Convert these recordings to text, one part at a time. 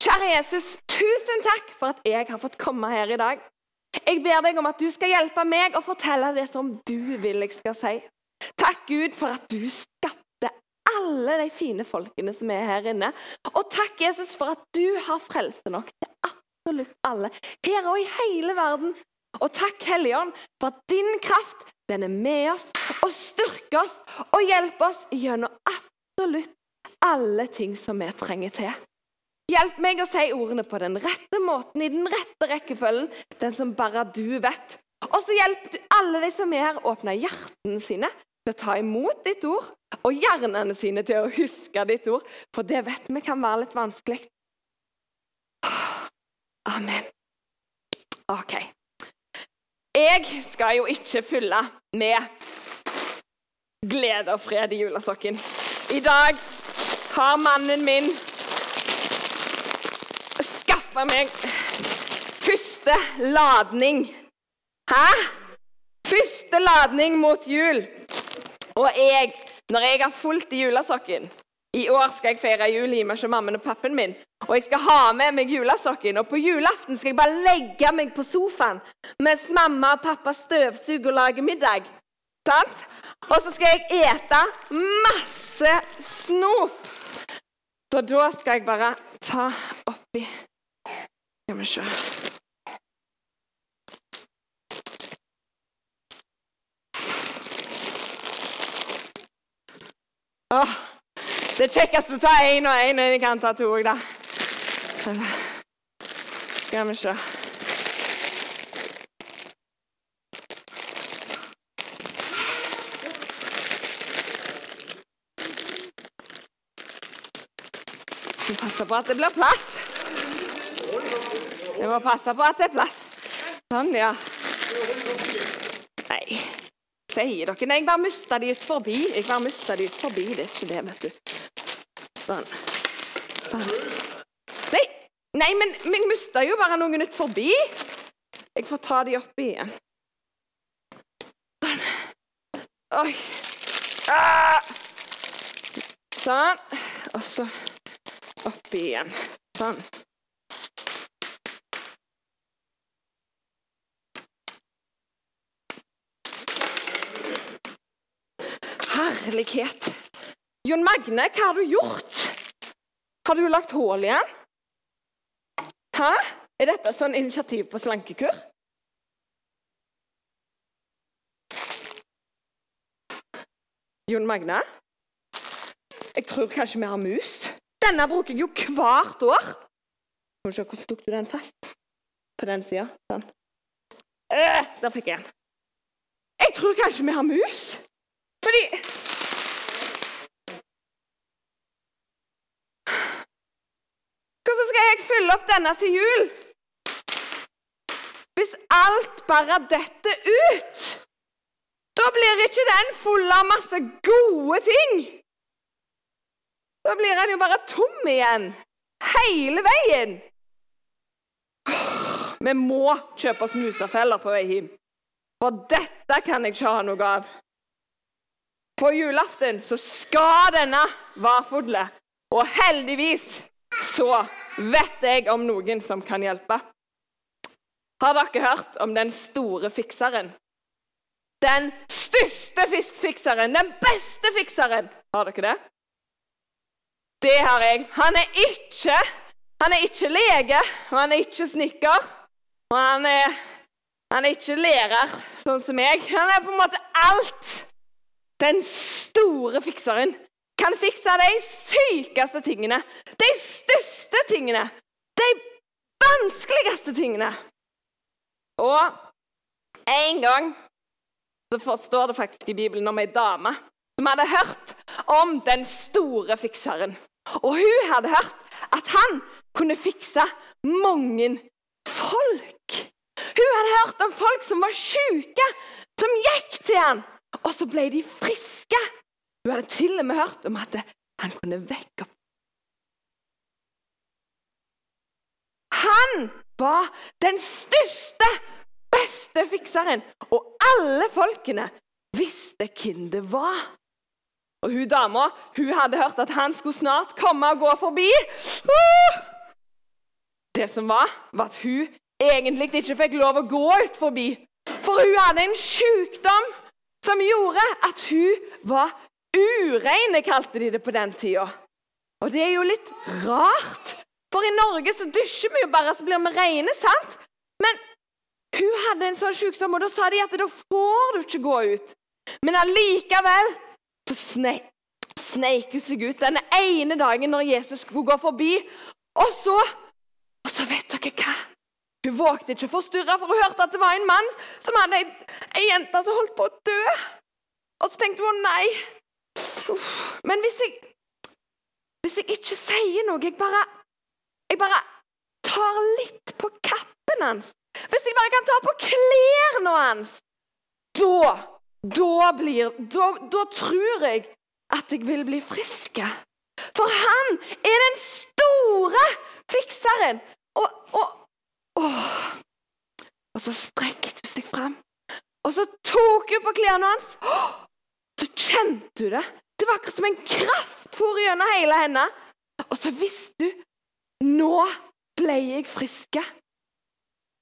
Kjære Jesus, tusen takk for at jeg har fått komme her i dag. Jeg ber deg om at du skal hjelpe meg å fortelle det som du vil jeg skal si. Takk, Gud, for at du skapte alle de fine folkene som er her inne. Og takk, Jesus, for at du har frelse nok til absolutt alle, her og i hele verden. Og takk, Helligånd, for at din kraft den er med oss og styrker oss og hjelper oss gjennom absolutt alle ting som vi trenger til. Hjelp meg å si ordene på den rette måten, i den rette rekkefølgen, den som bare du vet. Og så hjelp alle de som er her, åpne hjertene sine til å ta imot ditt ord, og hjernene sine til å huske ditt ord, for det vet vi kan være litt vanskelig. Amen. OK. Jeg skal jo ikke fylle med glede og fred i julesokken. I dag har mannen min skaffa meg første ladning. Hæ? Første ladning mot jul. Og jeg, når jeg har fulgt i julesokken I år skal jeg feire jul hjemme hos mammen og pappen min. Og jeg skal ha med meg julesokken. Og på julaften skal jeg bare legge meg på sofaen mens mamma og pappa støvsuger og lager middag. Sant? Og så skal jeg ete masse snop. Så da skal jeg bare ta oppi Skal vi se Åh, det er kjekkest å ta én og én, men jeg kan ta to òg, da. Skal vi se passe på at det blir plass. Jeg må passe på at det er plass. Sånn, ja. Nei, sier dere Nei, jeg bare mista de ut forbi. Jeg bare mista de ut forbi. Det er ikke det, vet du. Sånn. Sånn. Nei, nei men jeg mista jo bare noen ut forbi. Jeg får ta de opp igjen. Sånn. Oi. Ah. Sånn. Og så opp igjen. Sånn. Herlighet. Jon Magne, hva har du gjort? Har du lagt hull igjen? Hæ? Er dette sånn initiativ på slankekur? Jon Magne? Jeg tror kanskje vi har mus. Denne bruker jeg jo hvert år. Skal vi se, Hvordan tok du den fast? På den sida. Sånn. Øh, der fikk jeg den. Jeg tror kanskje vi har mus. Fylle opp denne til jul? Hvis alt bare detter ut, da blir ikke den full av masse gode ting. Da blir den jo bare tom igjen. Hele veien. Vi må kjøpe oss musefeller på vei hjem. For dette kan jeg ikke ha noe av. På julaften så skal denne være full. Og heldigvis så vet jeg om noen som kan hjelpe. Har dere hørt om den store fikseren? Den største fikseren, den beste fikseren. Har dere det? Det har jeg. Han er ikke han er ikke lege, og han er ikke snekker. Og han er, han er ikke lærer, sånn som meg. Han er på en måte alt. Den store fikseren kan fikse de sykeste tingene, de største tingene, de vanskeligste tingene. Og en gang så forstår det faktisk i Bibelen om ei dame som hadde hørt om den store fikseren. Og hun hadde hørt at han kunne fikse mange folk. Hun hadde hørt om folk som var syke, som gikk til han, og så ble de friske. Hun hadde til og med hørt om at han kunne vekke opp Han var den største, beste fikseren, og alle folkene visste hvem det var. Og hun dama hun hadde hørt at han skulle snart komme og gå forbi. Det som var, var at hun egentlig ikke fikk lov å gå ut forbi. For hun hadde en sykdom som gjorde at hun var ureine, kalte de det på den tida. Og det er jo litt rart, for i Norge så dusjer vi jo bare, så blir vi rene, sant? Men hun hadde en sånn sykdom, og da sa de at da får du ikke gå ut. Men allikevel så snek, sneik hun seg ut denne ene dagen når Jesus skulle gå forbi. Og så, og så vet dere hva? Hun vågte ikke å forstyrre, for hun hørte at det var en mann som hadde ei, ei jente som holdt på å dø. Og så tenkte hun nei. Men hvis jeg, hvis jeg ikke sier noe, jeg bare, jeg bare tar litt på kappen hans Hvis jeg bare kan ta på klærne hans, da, da blir da, da tror jeg at jeg vil bli frisk. For han er den store fikseren. Og, og, Åh. Og så strekte hun seg fram, og så tok hun på klærne hans. Så kjente hun det. Det var akkurat som en kraft for gjennom hele henne. Og så visste du Nå ble jeg friske.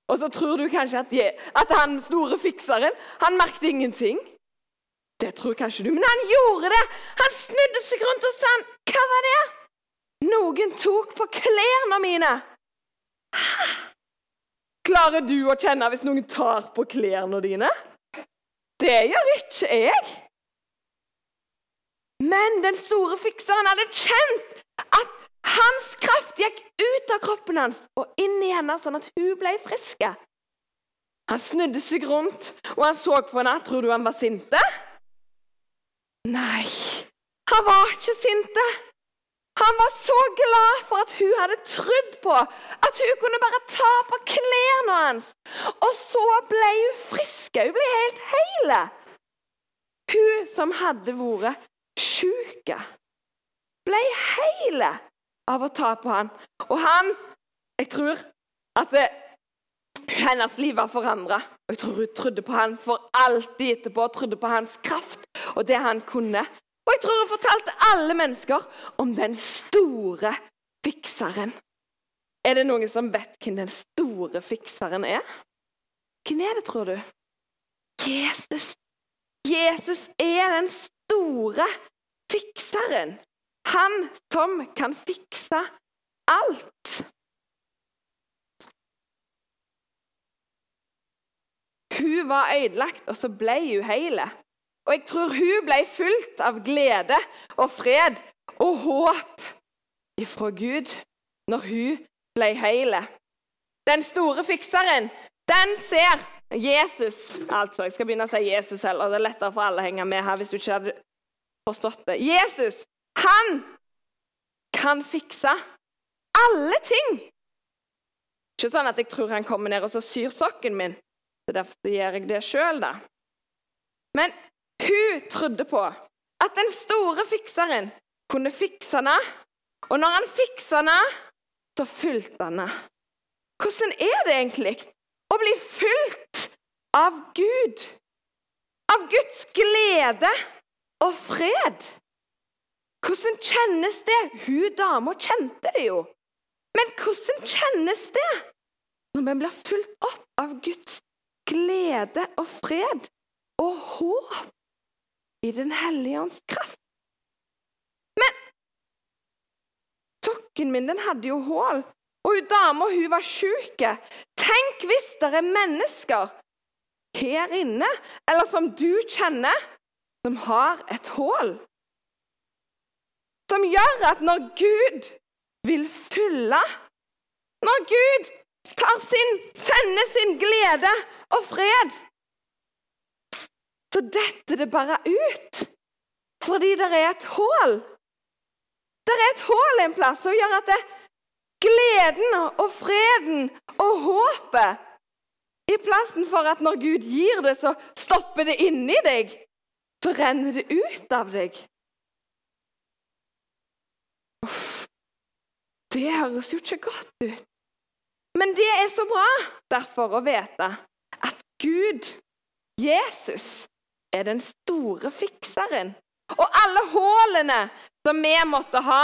Og så tror du kanskje at, jeg, at han store fikseren han merket ingenting. Det tror kanskje du, men han gjorde det. Han snudde seg rundt og sa hva var det? Noen tok på klærne mine. Hæ? Klarer du å kjenne hvis noen tar på klærne dine? Det gjør ikke jeg. Men den store fikseren hadde kjent at hans kraft gikk ut av kroppen hans og inn i henne, sånn at hun ble frisk. Han snudde seg rundt, og han så på henne. Tror du han var sinte? Nei, han var ikke sinte. Han var så glad for at hun hadde trodd på at hun kunne bare ta på klærne hans. Og så ble hun frisk. Hun ble helt hel. Hun som hadde vært sjuk, ble hele av å ta på han. Og han Jeg tror at det, hennes liv var forandra. Jeg tror hun trodde på han for alltid etterpå. Trodde på hans kraft og det han kunne. Og jeg tror hun fortalte alle mennesker om den store fikseren. Er det noen som vet hvem den store fikseren er? Hvem er det, tror du? Jesus. Jesus er den store fikseren. Han som kan fikse alt. Hun var ødelagt, og så ble hun hele. Og jeg tror hun ble fulgt av glede og fred og håp ifra Gud når hun ble hele. Den store fikseren, den ser Jesus Altså, jeg skal begynne å si Jesus heller. Det er lettere for alle å henge med her hvis du ikke hadde forstått det. Jesus, han kan fikse alle ting. Ikke sånn at jeg tror han kommer ned og så syr sokken min. Så Derfor gjør jeg det sjøl, da. Men hun trodde på at den store fikseren kunne fikse henne. Og når han fiksa henne, så fulgte han henne. Hvordan er det egentlig å bli fulgt av Gud? Av Guds glede og fred? Hvordan kjennes det? Hun dama kjente det jo. Men hvordan kjennes det når vi blir fulgt opp av Guds glede og fred og håp i Den hellige ånds kraft. Men sokken min den hadde jo hull, og hun dama hun var sjuk. Tenk hvis det er mennesker her inne, eller som du kjenner, som har et hull. Som gjør at når Gud vil fylle Når Gud sin, sender sin glede og fred så detter det bare ut. Fordi det er et hull. Det er et hull en plass som gjør at det, gleden og freden og håpet I plassen for at når Gud gir det, så stopper det inni deg, så renner det ut av deg. Uff, det høres jo ikke godt ut. Men det er så bra derfor å vite at Gud, Jesus, er den store fikseren. Og alle hullene som vi måtte ha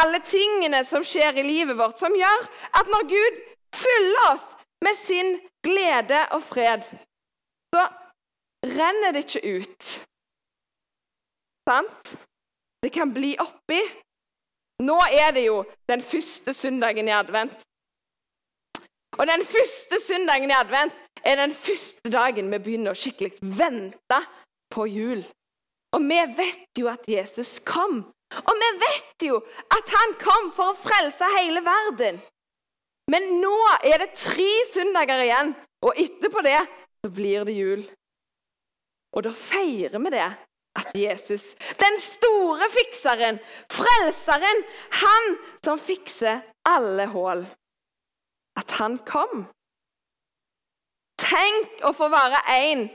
Alle tingene som skjer i livet vårt, som gjør at når Gud fyller oss med sin glede og fred, så renner det ikke ut. Sant? Det kan bli oppi. Nå er det jo den første søndagen i advent. Og den første søndagen i advent er den første dagen vi begynner å skikkelig vente på jul. Og vi vet jo at Jesus kom. Og vi vet jo at han kom for å frelse hele verden. Men nå er det tre søndager igjen, og etterpå det så blir det jul. Og da feirer vi det at Jesus, den store fikseren, frelseren, han som fikser alle hull, at han kom. Tenk å få være en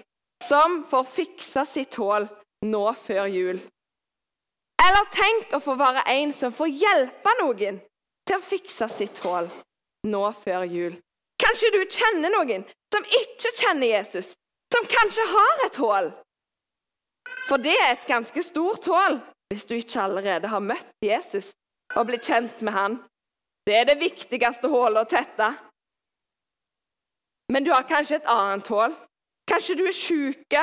som får fiksa sitt hull nå før jul. Eller tenk å få være en som får hjelpe noen til å fikse sitt hull nå før jul. Kanskje du kjenner noen som ikke kjenner Jesus, som kanskje har et hull. For det er et ganske stort hull hvis du ikke allerede har møtt Jesus og blitt kjent med han. Det er det viktigste hullet å tette. Men du har kanskje et annet hull. Kanskje du er sjuk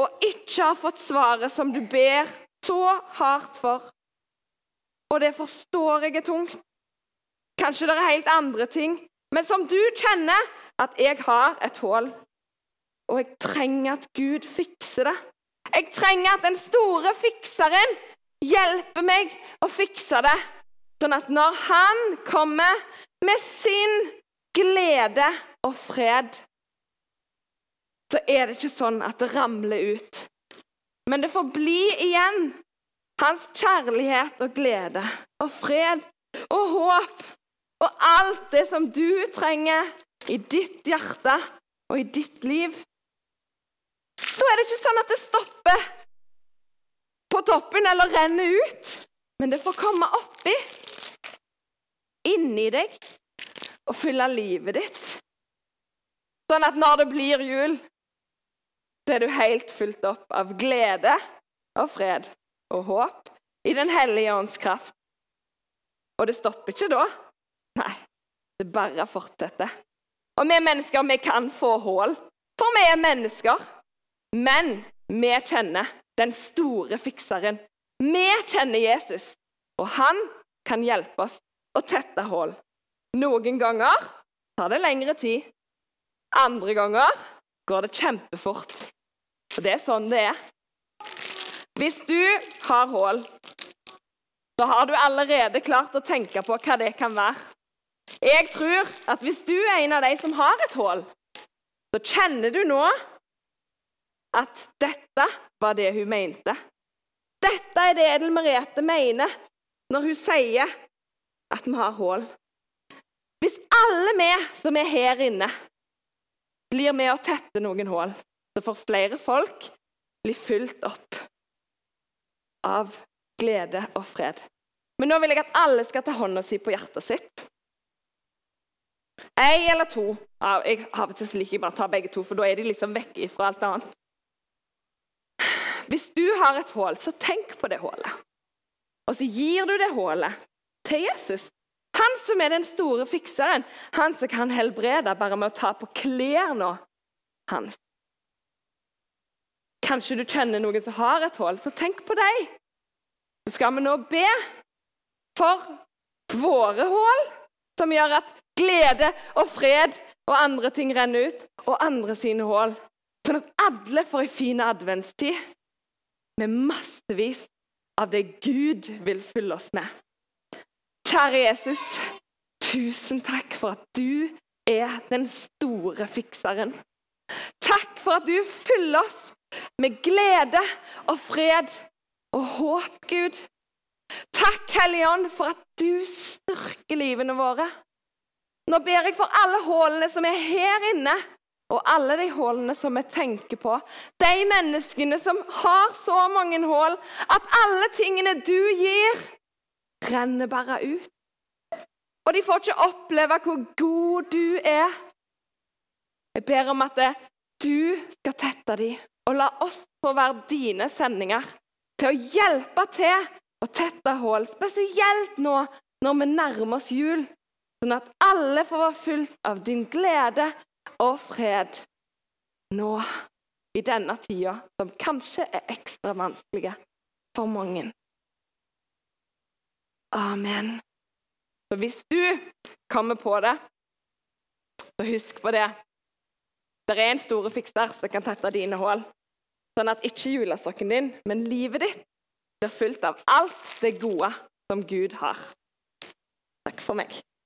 og ikke har fått svaret som du ber så hardt for. Og det forstår jeg er tungt. Kanskje det er helt andre ting, men som du kjenner at jeg har et hull. Og jeg trenger at Gud fikser det. Jeg trenger at den store fikseren hjelper meg å fikse det. Sånn at når han kommer med sin glede og fred, så er det ikke sånn at det ramler ut. Men det får bli igjen hans kjærlighet og glede og fred og håp og alt det som du trenger i ditt hjerte og i ditt liv. Da er det ikke sånn at det stopper på toppen eller renner ut, men det får komme oppi, inni deg, og fylle livet ditt. Sånn at når det blir jul, så er du helt fulgt opp av glede og fred og håp i Den hellige ånds kraft. Og det stopper ikke da. Nei, det bare fortsetter. Og vi mennesker, vi kan få hull, for vi er mennesker. Men vi kjenner den store fikseren. Vi kjenner Jesus, og han kan hjelpe oss å tette hull. Noen ganger tar det lengre tid. Andre ganger går det kjempefort. Og det er sånn det er. Hvis du har hull, så har du allerede klart å tenke på hva det kan være. Jeg tror at hvis du er en av de som har et hull, så kjenner du nå at dette var det hun mente. Dette er det Edel Merete mener når hun sier at vi har hull. Hvis alle vi som er her inne, blir med å tette noen hull, så får flere folk bli fylt opp av glede og fred. Men nå vil jeg at alle skal ta hånda si på hjertet sitt. Ei eller to. Jeg Av og til liker jeg bare å ta begge to, for da er de liksom vekk fra alt annet. Hvis du har et hull, så tenk på det hullet. Og så gir du det hullet til Jesus. Han som er den store fikseren, han som kan helbrede bare med å ta på klærne hans. Kanskje du kjenner noen som har et hull, så tenk på deg. Så skal vi nå be for våre hull, som gjør at glede og fred og andre ting renner ut, og andre sine hull. Sånn at alle får en fin adventstid med massevis av det Gud vil fylle oss med. Kjære Jesus, tusen takk for at du er den store fikseren. Takk for at du fyller oss med glede og fred og håp, Gud. Takk, Hellige Ånd, for at du styrker livene våre. Nå ber jeg for alle hullene som er her inne, og alle de hullene som vi tenker på. De menneskene som har så mange hull at alle tingene du gir, renner bare ut. Og de får ikke oppleve hvor god du er. Jeg ber om at du skal tette dem, og la oss få være dine sendinger til å hjelpe til å tette hull, spesielt nå når vi nærmer oss jul, sånn at alle får være fylt av din glede og fred nå i denne tida, som kanskje er ekstra vanskelige for mange. Amen. Så hvis du kommer på det, så husk på det. Det er en store fikser som kan tette dine hull, sånn at ikke julesokken din, men livet ditt blir fullt av alt det gode som Gud har. Takk for meg.